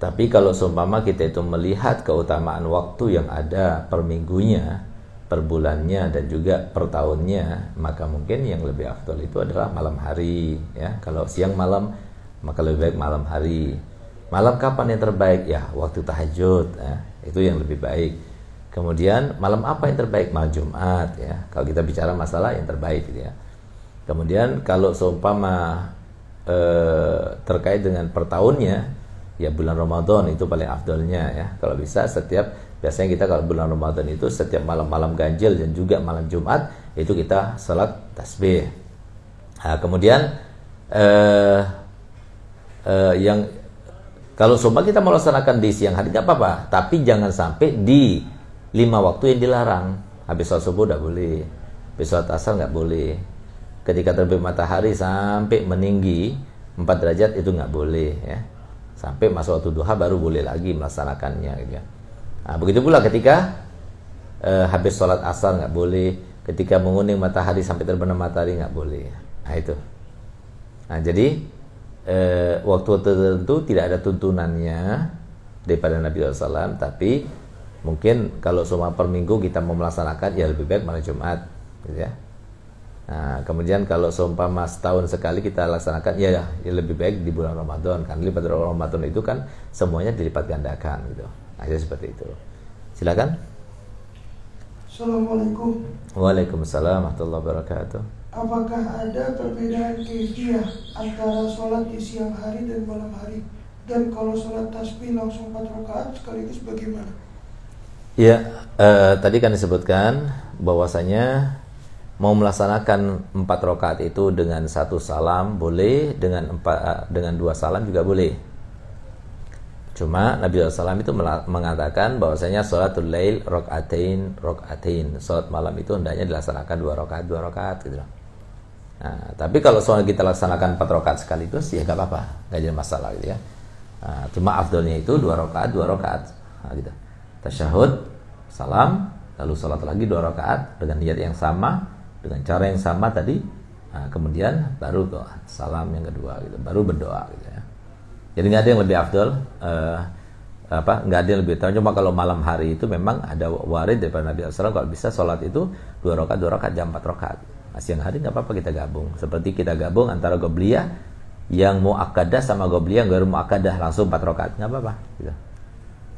Tapi kalau seumpama kita itu melihat keutamaan waktu yang ada per minggunya, per bulannya dan juga per tahunnya, maka mungkin yang lebih afdal itu adalah malam hari ya. Kalau siang malam maka lebih baik malam hari. Malam kapan yang terbaik? Ya, waktu tahajud ya. Itu yang lebih baik. Kemudian malam apa yang terbaik? Malam Jumat ya. Kalau kita bicara masalah yang terbaik gitu ya. Kemudian kalau seumpama eh, terkait dengan per tahunnya ya bulan Ramadan itu paling afdolnya ya. Kalau bisa setiap biasanya kita kalau bulan Ramadan itu setiap malam-malam ganjil dan juga malam Jumat itu kita salat tasbih. Nah, kemudian eh, eh, yang kalau seumpama kita melaksanakan di siang hari nggak apa-apa, tapi jangan sampai di lima waktu yang dilarang. Habis sholat subuh tidak boleh, habis sholat asar nggak boleh. Ketika terbit matahari sampai meninggi 4 derajat itu nggak boleh ya. Sampai masuk waktu duha baru boleh lagi melaksanakannya gitu ya. Nah, begitu pula ketika eh, habis sholat asar nggak boleh, ketika menguning matahari sampai terbenam matahari nggak boleh. Nah itu. Nah jadi eh, waktu tertentu tidak ada tuntunannya daripada Nabi SAW, tapi mungkin kalau semua per minggu kita mau melaksanakan ya lebih baik malam Jumat gitu ya. Nah kemudian kalau seumpama setahun sekali kita laksanakan ya, ya lebih baik di bulan Ramadan. Kan lipat Ramadan itu kan semuanya dilipat gandakan gitu. Nah, seperti itu. Silakan. Assalamualaikum. Waalaikumsalam warahmatullahi wabarakatuh. Apakah ada perbedaan kefiah antara sholat di siang hari dan malam hari? Dan kalau sholat tasbih langsung 4 rakaat sekaligus bagaimana? Ya, eh, tadi kan disebutkan bahwasanya mau melaksanakan empat rakaat itu dengan satu salam boleh, dengan empat eh, dengan dua salam juga boleh. Cuma Nabi SAW itu mengatakan bahwasanya sholatul lail rokaatain rokaatain. Sholat malam itu hendaknya dilaksanakan dua rakaat dua rakaat gitu. Nah, tapi kalau sholat kita laksanakan empat rakaat sekaligus ya nggak apa-apa, nggak jadi masalah gitu ya. Nah, cuma afdolnya itu dua rakaat dua rakaat, nah, gitu tasyahud, salam, lalu sholat lagi dua rakaat dengan niat yang sama, dengan cara yang sama tadi, nah, kemudian baru doa, salam yang kedua, gitu, baru berdoa, gitu ya. Jadi nggak ada yang lebih afdol, uh, apa nggak ada yang lebih tahu. Cuma kalau malam hari itu memang ada warid daripada Nabi SAW kalau bisa sholat itu dua rakaat dua rakaat jam empat rakaat. Nah, siang hari nggak apa-apa kita gabung. Seperti kita gabung antara gobliyah yang mau akadah sama gobliyah yang mau akadah langsung empat rakaat nggak apa-apa gitu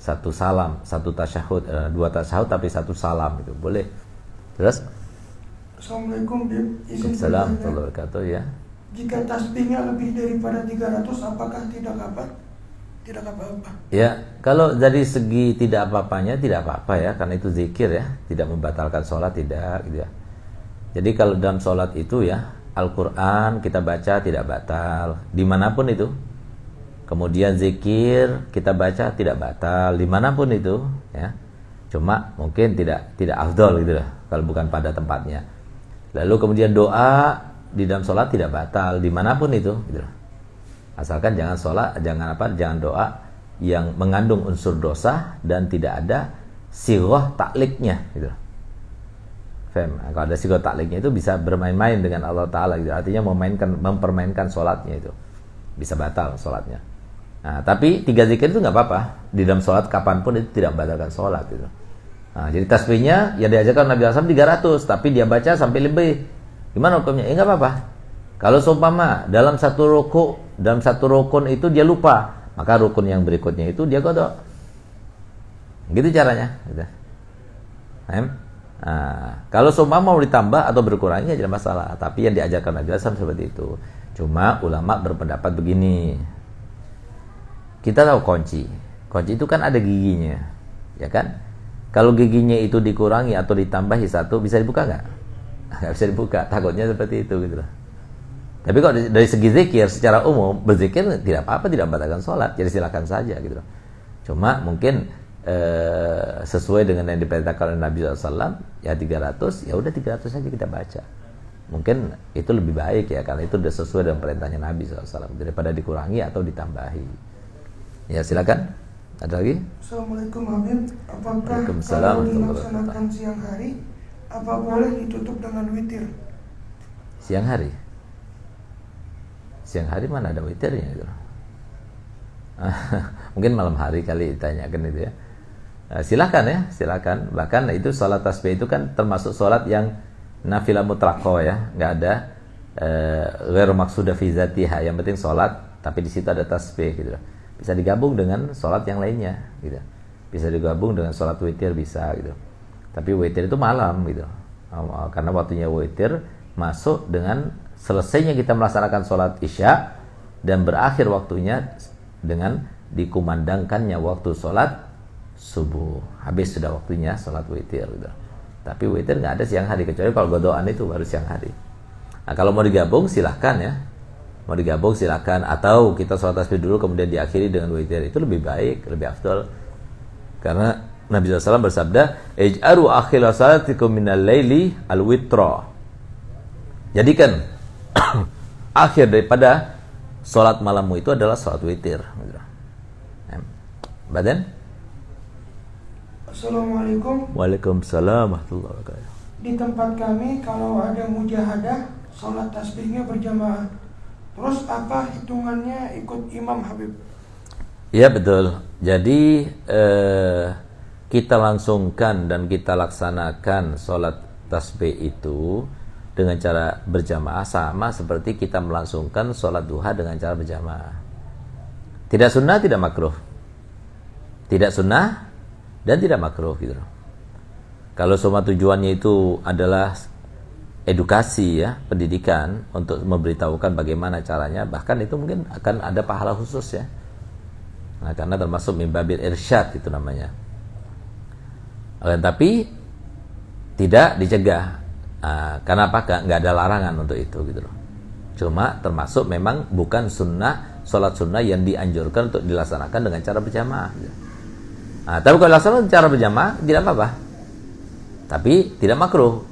satu salam, satu tasyahud, uh, dua tasyahud tapi satu salam itu boleh. Terus? Assalamualaikum Bib. Izin wabarakatuh ya. Jika tasbihnya lebih daripada 300 apakah tidak apa? Tidak apa-apa. Ya, kalau dari segi tidak apa-apanya tidak apa-apa ya, karena itu zikir ya, tidak membatalkan sholat tidak gitu ya. Jadi kalau dalam sholat itu ya, Al-Quran kita baca tidak batal, di mana pun itu, kemudian zikir kita baca tidak batal di mana pun itu ya cuma mungkin tidak tidak afdol gitu lah kalau bukan pada tempatnya lalu kemudian doa di dalam sholat tidak batal di mana pun itu gitu lah. asalkan jangan sholat jangan apa jangan doa yang mengandung unsur dosa dan tidak ada siroh takliknya gitu Fem, kalau ada siroh takliknya itu bisa bermain-main dengan Allah Taala gitu. Artinya memainkan mempermainkan sholatnya itu bisa batal sholatnya. Nah, tapi tiga zikir itu nggak apa-apa. Di dalam sholat kapan pun itu tidak membatalkan sholat gitu. Nah, jadi tasbihnya ya diajarkan Nabi Asam 300, tapi dia baca sampai lebih. Gimana hukumnya? Ya nggak apa-apa. Kalau seumpama dalam satu ruku, dalam satu rukun itu dia lupa maka rukun yang berikutnya itu dia kodok. Gitu caranya. Gitu. Nah, kalau semua mau ditambah atau berkurangnya tidak masalah. Tapi yang diajarkan Nabi Hasan seperti itu. Cuma ulama berpendapat begini. Kita tahu kunci. Kunci itu kan ada giginya, ya kan? Kalau giginya itu dikurangi atau ditambahi satu, bisa dibuka nggak? Nggak bisa dibuka. Takutnya seperti itu gitu loh. Tapi kalau dari segi zikir secara umum berzikir tidak apa-apa tidak membatalkan sholat, jadi silakan saja gitu loh. Cuma mungkin eh, sesuai dengan yang diperintahkan oleh Nabi SAW ya 300 ya udah 300 saja kita baca mungkin itu lebih baik ya karena itu sudah sesuai dengan perintahnya Nabi SAW daripada dikurangi atau ditambahi ya silakan. Ada lagi? Assalamualaikum Habib apakah kalau dilaksanakan siang hari apa boleh ditutup dengan witir? Siang hari? Siang hari mana ada witirnya itu? Mungkin malam hari kali ditanyakan itu ya. Eh, silahkan ya silahkan bahkan itu sholat tasbih itu kan termasuk sholat yang nafilah mutlaqo ya, nggak ada eh, ghairu maksuda fi zatiha. Yang penting sholat, tapi di situ ada tasbih gitu. Bisa digabung dengan sholat yang lainnya gitu. Bisa digabung dengan sholat witir bisa gitu. Tapi witir itu malam gitu. Karena waktunya witir masuk dengan selesainya kita melaksanakan sholat isya dan berakhir waktunya dengan dikumandangkannya waktu sholat subuh. Habis sudah waktunya sholat witir gitu. Tapi witir nggak ada siang hari kecuali kalau godoan itu baru siang hari. Nah kalau mau digabung silahkan ya. Mau digabung silahkan atau kita sholat tasbih dulu kemudian diakhiri dengan witir itu lebih baik, lebih afdol. Karena Nabi SAW bersabda, "Ij'aru akhir salatikum minal laili al-witra." Jadikan akhir daripada sholat malammu itu adalah sholat witir. Badan? Assalamualaikum. Waalaikumsalam warahmatullahi wabarakatuh. Di tempat kami kalau ada mujahadah, sholat tasbihnya berjamaah. Terus apa hitungannya ikut imam Habib? Iya betul. Jadi eh, kita langsungkan dan kita laksanakan sholat tasbih itu dengan cara berjamaah sama seperti kita melangsungkan sholat duha dengan cara berjamaah. Tidak sunnah, tidak makruh. Tidak sunnah, dan tidak makruh gitu Kalau semua tujuannya itu adalah edukasi ya, pendidikan untuk memberitahukan bagaimana caranya, bahkan itu mungkin akan ada pahala khusus ya. Nah, karena termasuk mimbabil irsyad itu namanya. Akan tapi tidak dicegah. Nah, karena apa? Nggak ada larangan untuk itu gitu loh. Cuma termasuk memang bukan sunnah, sholat sunnah yang dianjurkan untuk dilaksanakan dengan cara berjamaah. Gitu. Nah, tapi kalau laksanakan cara berjamaah tidak apa-apa. Tapi tidak makruh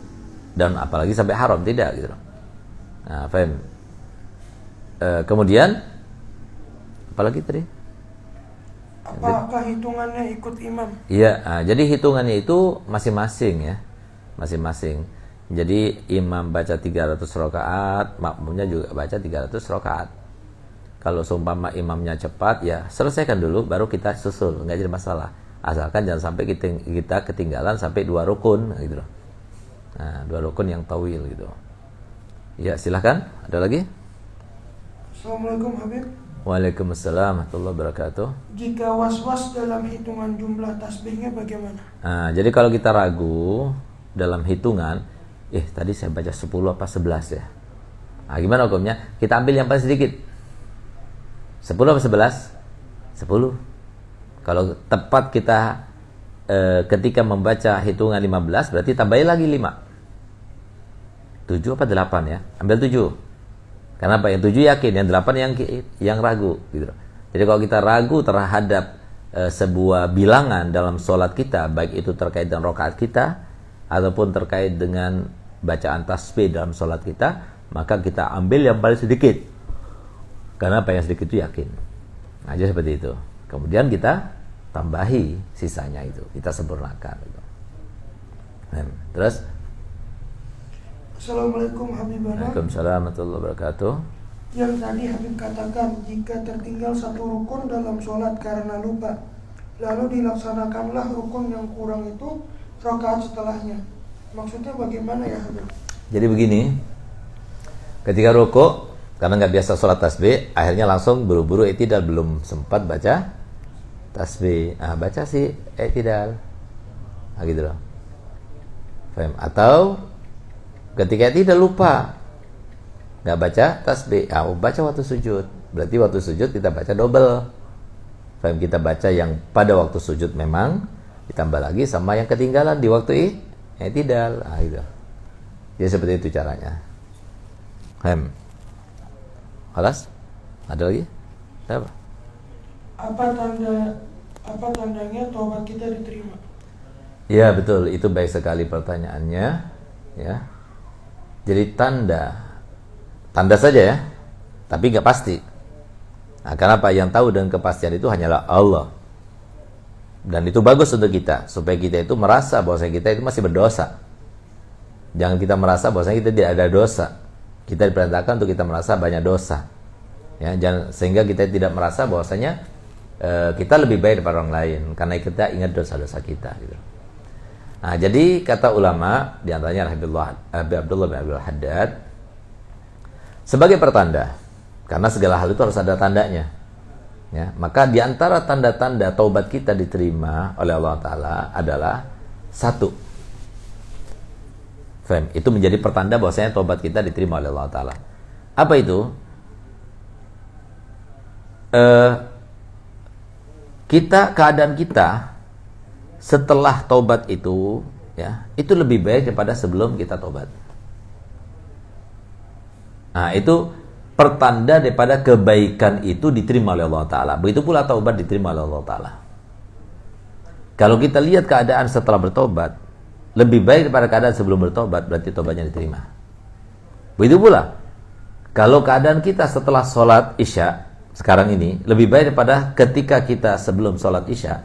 dan apalagi sampai haram tidak gitu. Nah, faham. E, kemudian apalagi tadi? Apakah hitungannya ikut imam? Iya, nah, jadi hitungannya itu masing-masing ya. Masing-masing. Jadi imam baca 300 rakaat, makmumnya juga baca 300 rakaat. Kalau seumpama imamnya cepat, ya selesaikan dulu, baru kita susul, nggak jadi masalah. Asalkan jangan sampai kita, kita ketinggalan sampai dua rukun, gitu loh. Nah, dua rukun yang tawil gitu. Ya, silahkan. Ada lagi? Assalamualaikum Habib. Waalaikumsalam warahmatullahi wabarakatuh. Jika was-was dalam hitungan jumlah tasbihnya bagaimana? Nah, jadi kalau kita ragu dalam hitungan, eh tadi saya baca 10 apa 11 ya. Nah, gimana hukumnya? Kita ambil yang paling sedikit. 10 apa 11? 10. Kalau tepat kita e, ketika membaca hitungan 15 berarti tambahin lagi 5. 7 apa 8 ya? Ambil 7. Karena apa? Yang 7 yakin, yang 8 yang yang ragu gitu. Jadi kalau kita ragu terhadap e, sebuah bilangan dalam sholat kita, baik itu terkait dengan rokaat kita ataupun terkait dengan bacaan tasbih dalam sholat kita, maka kita ambil yang paling sedikit karena apa yang sedikit itu yakin. Aja seperti itu. Kemudian kita tambahi sisanya itu, kita sempurnakan. Gitu. Nah, terus Assalamualaikum Habibana. Waalaikumsalam warahmatullahi wabarakatuh. Yang tadi Habib katakan jika tertinggal satu rukun dalam sholat karena lupa, lalu dilaksanakanlah rukun yang kurang itu rakaat setelahnya. Maksudnya bagaimana ya Habib? Jadi begini, ketika rukuk karena nggak biasa sholat tasbih akhirnya langsung buru-buru tidak belum sempat baca tasbih ah baca sih tidak nah, gitu loh Faham? atau ketika tidak lupa nggak baca tasbih ah baca waktu sujud berarti waktu sujud kita baca double Faham? kita baca yang pada waktu sujud memang ditambah lagi sama yang ketinggalan di waktu tidak ah gitu jadi seperti itu caranya Hem. Alas? Ada lagi? Apa? Apa tanda apa tandanya tobat kita diterima? Ya betul, itu baik sekali pertanyaannya. Ya, jadi tanda, tanda saja ya, tapi nggak pasti. Nah, karena apa yang tahu dengan kepastian itu hanyalah Allah. Dan itu bagus untuk kita, supaya kita itu merasa bahwa kita itu masih berdosa. Jangan kita merasa bahwa kita tidak ada dosa kita diperintahkan untuk kita merasa banyak dosa ya jangan sehingga kita tidak merasa bahwasanya uh, kita lebih baik daripada orang lain karena kita ingat dosa-dosa kita gitu. Nah, jadi kata ulama di antaranya Abi Abdullah bin Abdul Haddad sebagai pertanda karena segala hal itu harus ada tandanya. Ya, maka di antara tanda-tanda taubat kita diterima oleh Allah taala adalah satu Fem, itu menjadi pertanda bahwasanya tobat kita diterima oleh Allah Taala. Apa itu? Uh, kita keadaan kita setelah tobat itu ya itu lebih baik daripada sebelum kita tobat. Nah itu pertanda daripada kebaikan itu diterima oleh Allah Taala. Begitu pula taubat diterima oleh Allah Taala. Kalau kita lihat keadaan setelah bertobat, lebih baik daripada keadaan sebelum bertobat berarti tobatnya diterima. Begitu pula kalau keadaan kita setelah sholat isya sekarang ini lebih baik daripada ketika kita sebelum sholat isya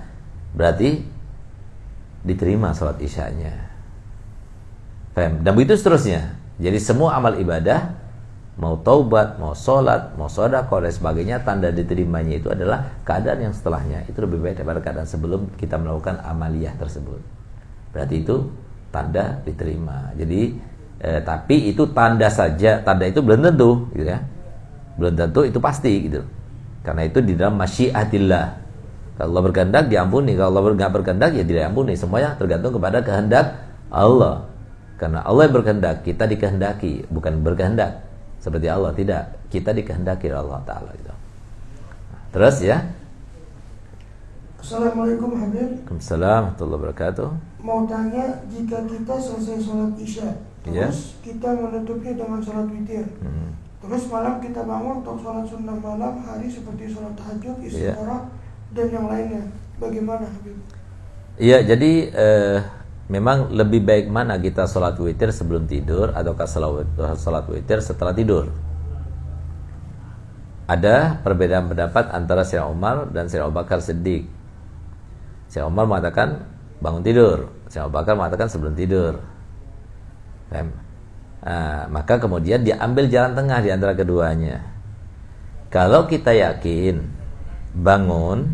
berarti diterima sholat isyanya. Dan begitu seterusnya. Jadi semua amal ibadah mau taubat, mau sholat, mau sodako dan sebagainya tanda diterimanya itu adalah keadaan yang setelahnya itu lebih baik daripada keadaan sebelum kita melakukan amaliyah tersebut berarti itu tanda diterima. Jadi eh, tapi itu tanda saja, tanda itu belum tentu gitu ya. Belum tentu itu pasti gitu. Karena itu di dalam masyiatillah. Kalau Allah berkehendak diampuni, kalau Allah nggak berkehendak ya tidak diampuni. Semuanya tergantung kepada kehendak Allah. Karena Allah yang berkehendak, kita dikehendaki, bukan berkehendak seperti Allah tidak. Kita dikehendaki oleh Allah Taala gitu. terus ya. Assalamualaikum Habib. Waalaikumsalam warahmatullahi wabarakatuh mau tanya jika kita selesai sholat isya iya. terus yeah. kita menutupnya dengan sholat witir hmm. Terus malam kita bangun untuk sholat sunnah malam hari seperti sholat tahajud iya. istiqoroh yeah. dan yang lainnya bagaimana Habib? Iya jadi eh, memang lebih baik mana kita sholat witir sebelum tidur ataukah sholat, sholat witir setelah tidur ada perbedaan pendapat antara Syekh Umar dan Syekh Abu Bakar Siddiq. Syekh Umar mengatakan bangun tidur. Syekh Abu Bakar mengatakan sebelum tidur. Nah, maka kemudian diambil jalan tengah di antara keduanya. Kalau kita yakin bangun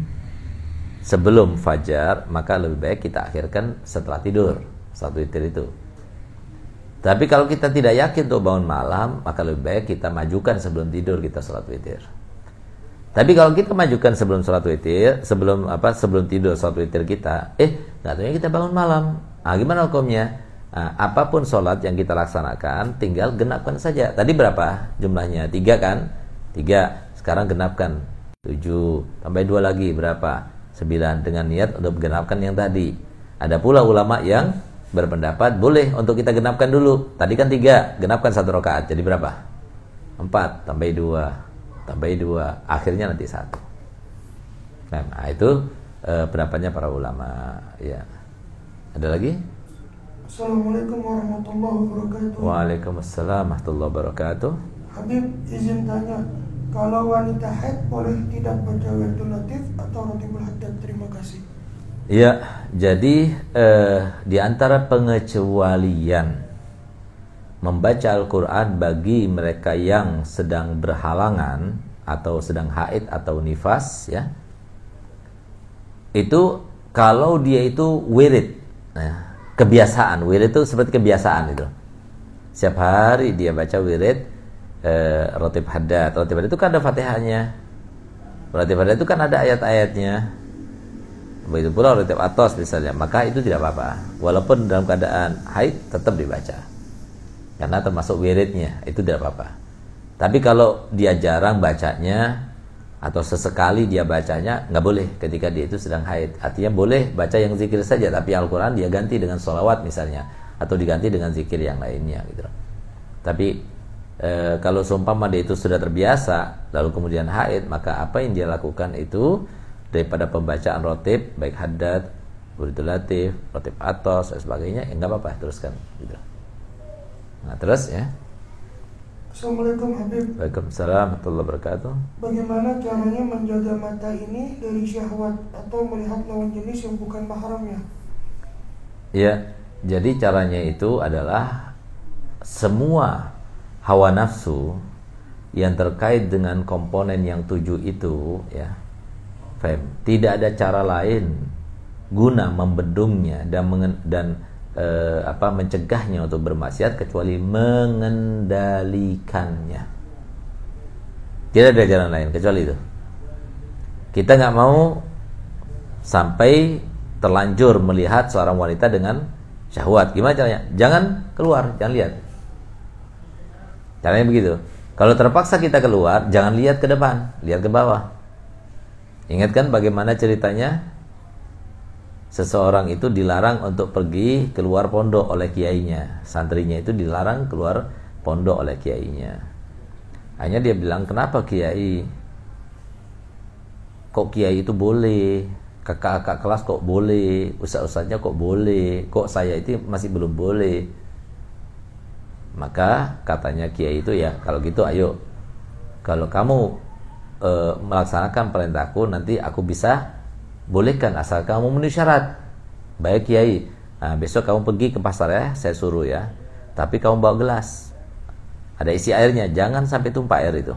sebelum fajar, maka lebih baik kita akhirkan setelah tidur satu witir itu. Tapi kalau kita tidak yakin untuk bangun malam, maka lebih baik kita majukan sebelum tidur kita sholat witir. Tapi kalau kita majukan sebelum sholat witir, sebelum apa, sebelum tidur sholat witir kita, eh, nggak kita bangun malam. Ah, gimana hukumnya? Nah, apa pun sholat yang kita laksanakan, tinggal genapkan saja. Tadi berapa jumlahnya? Tiga kan? Tiga. Sekarang genapkan. Tujuh. Tambah dua lagi berapa? Sembilan. Dengan niat untuk genapkan yang tadi. Ada pula ulama yang berpendapat boleh untuk kita genapkan dulu. Tadi kan tiga, genapkan satu rakaat. Jadi berapa? Empat. Tambah dua tambahi dua akhirnya nanti satu nah itu eh, pendapatnya para ulama ya ada lagi Assalamualaikum warahmatullahi wabarakatuh. Waalaikumsalam warahmatullahi wabarakatuh. Habib izin tanya kalau wanita haid boleh tidak baca wirdul latif atau rotibul haddad? Terima kasih. Ya, jadi eh, di antara pengecualian membaca Al-Quran bagi mereka yang sedang berhalangan atau sedang haid atau nifas ya itu kalau dia itu wirid ya, kebiasaan wirid itu seperti kebiasaan itu setiap hari dia baca wirid eh, rotib haddad. Rotib haddad itu kan ada fatihahnya. Rotib haddad itu kan ada ayat-ayatnya. Begitu pula rotib atos misalnya, maka itu tidak apa-apa. Walaupun dalam keadaan haid tetap dibaca. Karena termasuk wiridnya, itu tidak apa-apa. Tapi kalau dia jarang bacanya atau sesekali dia bacanya, nggak boleh ketika dia itu sedang haid. Artinya boleh baca yang zikir saja, tapi Al-Quran dia ganti dengan sholawat misalnya, atau diganti dengan zikir yang lainnya gitu. Tapi e, kalau seumpama dia itu sudah terbiasa, lalu kemudian haid, maka apa yang dia lakukan itu daripada pembacaan rotib, baik haddad, buritul latif, rotib atos, dan sebagainya, ya nggak apa-apa teruskan gitu. Nah terus ya. Assalamualaikum Habib. Waalaikumsalam warahmatullahi wabarakatuh. Bagaimana caranya menjaga mata ini dari syahwat Atau melihat lawan jenis yang bukan mahramnya? Ya, jadi caranya itu adalah Semua hawa nafsu Yang terkait dengan komponen yang tujuh itu ya Fem, Tidak ada cara lain Guna membendungnya dan, dan eh, apa mencegahnya untuk bermaksiat kecuali mengendalikannya. Tidak ada jalan lain kecuali itu. Kita nggak mau sampai terlanjur melihat seorang wanita dengan syahwat. Gimana caranya? Jangan keluar, jangan lihat. Caranya begitu. Kalau terpaksa kita keluar, jangan lihat ke depan, lihat ke bawah. Ingatkan bagaimana ceritanya seseorang itu dilarang untuk pergi keluar pondok oleh kiainya. Santrinya itu dilarang keluar pondok oleh kiainya. Hanya dia bilang, "Kenapa kiai? Kok kiai itu boleh? Kakak-kakak kelas kok boleh? Ustaz-ustaznya kok boleh? Kok saya itu masih belum boleh?" Maka katanya kiai itu ya, kalau gitu ayo kalau kamu e, melaksanakan perintahku nanti aku bisa bolehkan asal kamu memenuhi syarat. Baik Kiai, nah, besok kamu pergi ke pasar ya, saya suruh ya. Tapi kamu bawa gelas. Ada isi airnya, jangan sampai tumpah air itu.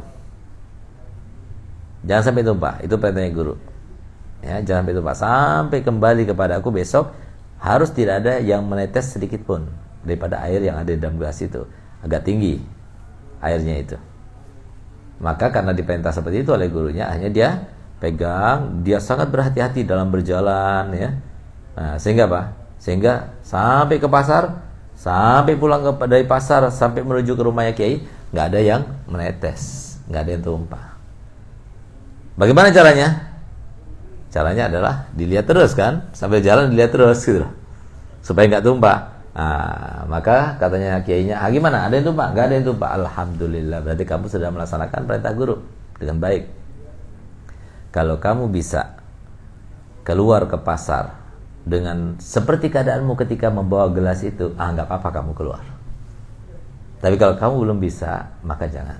Jangan sampai tumpah, itu perintahnya guru. Ya, jangan sampai tumpah sampai kembali kepada aku besok harus tidak ada yang menetes sedikit pun daripada air yang ada di dalam gelas itu. Agak tinggi airnya itu. Maka karena diperintah seperti itu oleh gurunya, hanya dia pegang, dia sangat berhati-hati dalam berjalan ya. Nah, sehingga apa? Sehingga sampai ke pasar, sampai pulang ke dari pasar sampai menuju ke rumahnya Kiai, nggak ada yang menetes, nggak ada yang tumpah. Bagaimana caranya? Caranya adalah dilihat terus kan, sambil jalan dilihat terus gitu supaya nggak tumpah. Nah, maka katanya kiainya, ah, gimana? Ada yang tumpah? Nggak ada yang tumpah. Alhamdulillah, berarti kamu sudah melaksanakan perintah guru dengan baik. Kalau kamu bisa keluar ke pasar dengan seperti keadaanmu ketika membawa gelas itu, ah nggak apa-apa kamu keluar. Tapi kalau kamu belum bisa, maka jangan.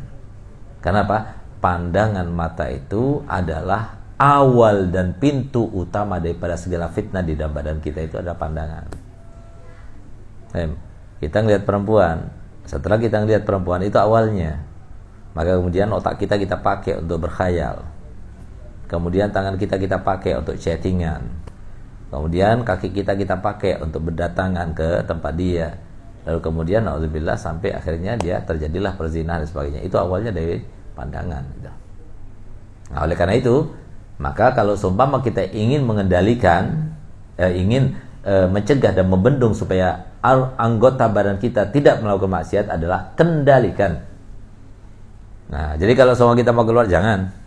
Karena apa? Pandangan mata itu adalah awal dan pintu utama daripada segala fitnah di dalam badan kita itu adalah pandangan. Kita ngelihat perempuan, setelah kita ngelihat perempuan itu awalnya, maka kemudian otak kita kita pakai untuk berkhayal Kemudian tangan kita kita pakai untuk chattingan. Kemudian kaki kita kita pakai untuk berdatangan ke tempat dia. Lalu kemudian alhamdulillah sampai akhirnya dia terjadilah perzinahan dan sebagainya. Itu awalnya dari pandangan. Gitu. Nah, oleh karena itu, maka kalau seumpama kita ingin mengendalikan, eh, ingin eh, mencegah dan membendung supaya anggota badan kita tidak melakukan maksiat adalah kendalikan. Nah, jadi kalau semua kita mau keluar jangan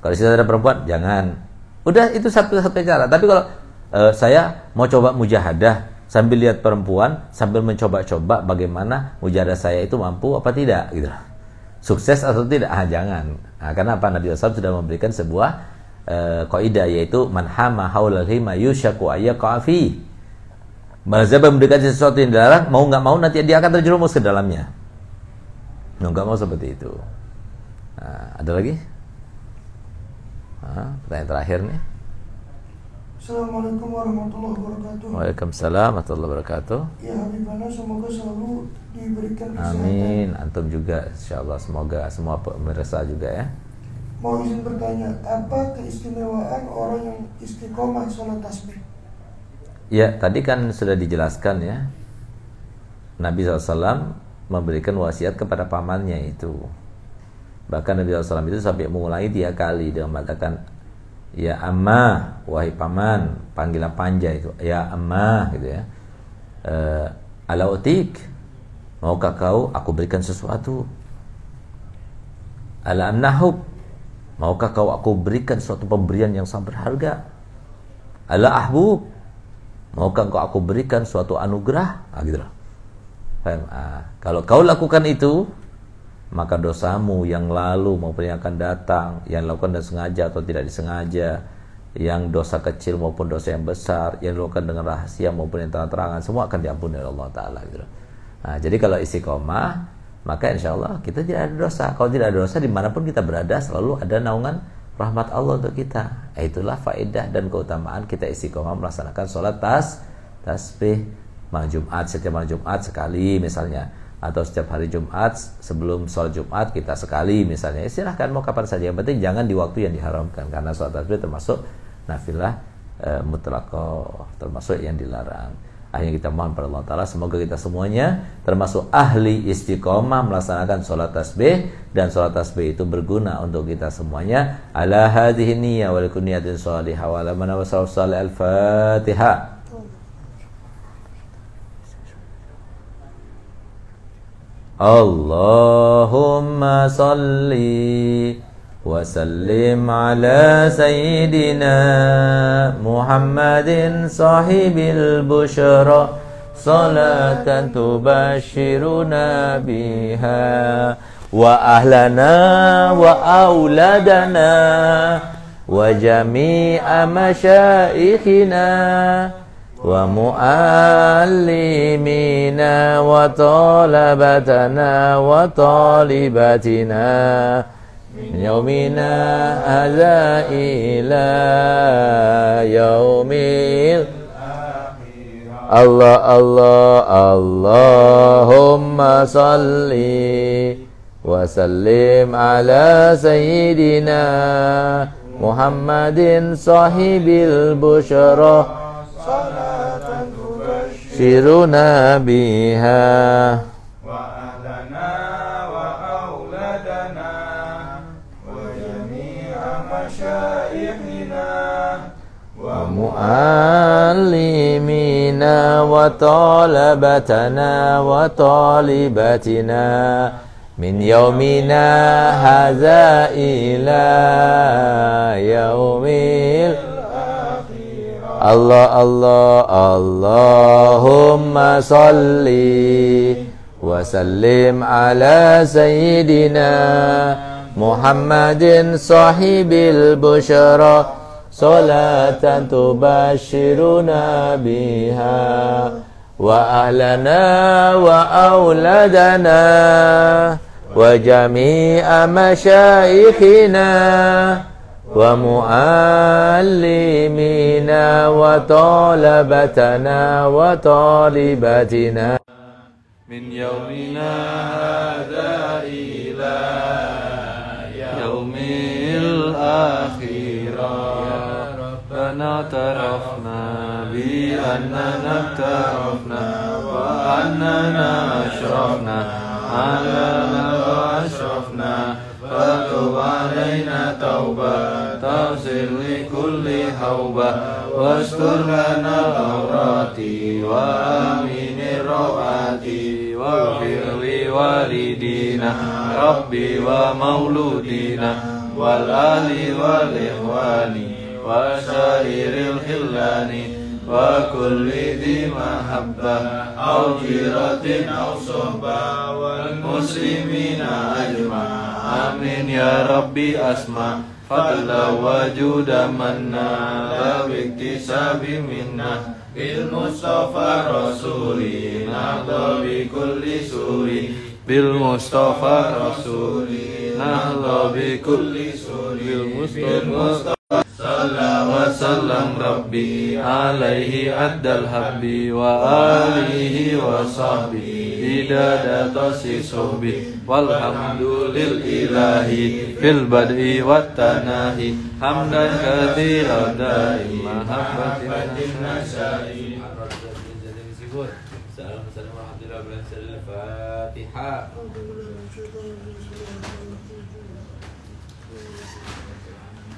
kalau situ ada perempuan, jangan. Udah itu satu-satu cara. Tapi kalau uh, saya mau coba mujahadah sambil lihat perempuan, sambil mencoba-coba bagaimana mujahadah saya itu mampu apa tidak gitu. Sukses atau tidak? Ah jangan. Nah, karena apa Nabi SAW sudah memberikan sebuah uh, kaidah yaitu manhama haulal hima yushaku ayyaqafi. Mazhab mendekati sesuatu yang dilarang, mau nggak mau nanti dia akan terjerumus ke dalamnya. Nggak mau seperti itu. Nah, ada lagi? Nah, pertanyaan terakhir nih. Assalamualaikum warahmatullahi wabarakatuh. Waalaikumsalam warahmatullahi wabarakatuh. Ya Habibana semoga selalu diberikan kesehatan. Amin. Antum juga insyaallah semoga semua pemirsa juga ya. Mau izin bertanya, apa keistimewaan orang yang istiqomah sholat tasbih? Ya, tadi kan sudah dijelaskan ya. Nabi SAW memberikan wasiat kepada pamannya itu. Bahkan Nabi SAW itu sampai mengulangi tiga kali dengan mengatakan ya amma wahai paman panggilan panja itu ya amma gitu ya. Uh, ala utik maukah kau aku berikan sesuatu? Ala amnahub maukah kau aku berikan suatu pemberian yang sangat berharga? Ala ahbub maukah kau aku berikan suatu anugerah? Ah, gitu lah. Ah, kalau kau lakukan itu maka dosamu yang lalu maupun yang akan datang yang dilakukan dengan sengaja atau tidak disengaja yang dosa kecil maupun dosa yang besar yang dilakukan dengan rahasia maupun yang terang-terangan semua akan diampuni oleh Allah Taala gitu. Nah, jadi kalau istiqomah maka insya Allah kita tidak ada dosa. Kalau tidak ada dosa di mana pun kita berada selalu ada naungan rahmat Allah untuk kita. Eh, itulah faedah dan keutamaan kita istiqomah melaksanakan sholat tas tasbih malam Jumat setiap malam Jumat sekali misalnya atau setiap hari Jumat sebelum sholat Jumat kita sekali misalnya. Ya, silahkan mau kapan saja. Yang penting jangan di waktu yang diharamkan. Karena sholat tasbih termasuk nafilah e, mutlakoh termasuk yang dilarang. Akhirnya kita mohon pada Allah Ta'ala semoga kita semuanya termasuk ahli istiqomah melaksanakan sholat tasbih. Dan sholat tasbih itu berguna untuk kita semuanya. Ala hadhihi niyya wa likuniyatin sholihah wa al-fatihah اللهم صل وسلم على سيدنا محمد صاحب البشرى. صلاة تبشرنا بها وأهلنا وأولادنا وجميع مشائخنا ومؤلمينا وطلبتنا وطالباتنا من يومنا هذا إلى يوم الله الله اللهم صل وسلم على سيدنا محمد صاحب البشرى. يبشرنا بها. وأهلنا وأولادنا وجميع مشايخنا ومعلمينا وطلبتنا وطالباتنا من يومنا هذا إلى يوم Allah Allah Allahumma salli wa sallim ala sayyidina Muhammadin sahibil bushra. Salatan tubashiruna biha wa ahlana wa auladana wa jami'a masyayikhina ومعلمينا وطالبتنا وطالباتنا من يومنا هذا إلى يوم الآخرة. ربنا اعترفنا بأننا اقترفنا وأننا أشرفنا. على ما أشرفنا فتب علينا توبة تغسل لكل حوبة واستر لنا العورات وآمين الروعات واغفر لوالدينا ربي ومولودينا والآل والإخوان وسائر الخلان وكل ذي محبة أو جيرة أو صحبة والمسلمين أجمعين Amin ya Rabbi asma Fadla wajuda manna La biktisabi minna Bil Mustafa Rasuli Nahda bi kulli suri Bil Mustafa Rasuli Nahda bi wa sallam Rabbi alaihi addal habbi wa alihi wa sahbihi bidada tasi sohbi walhamdulil ilahi fil bad'i wat tanahi hamdan mahabbatin nasai Salam salam Al-Fatihah.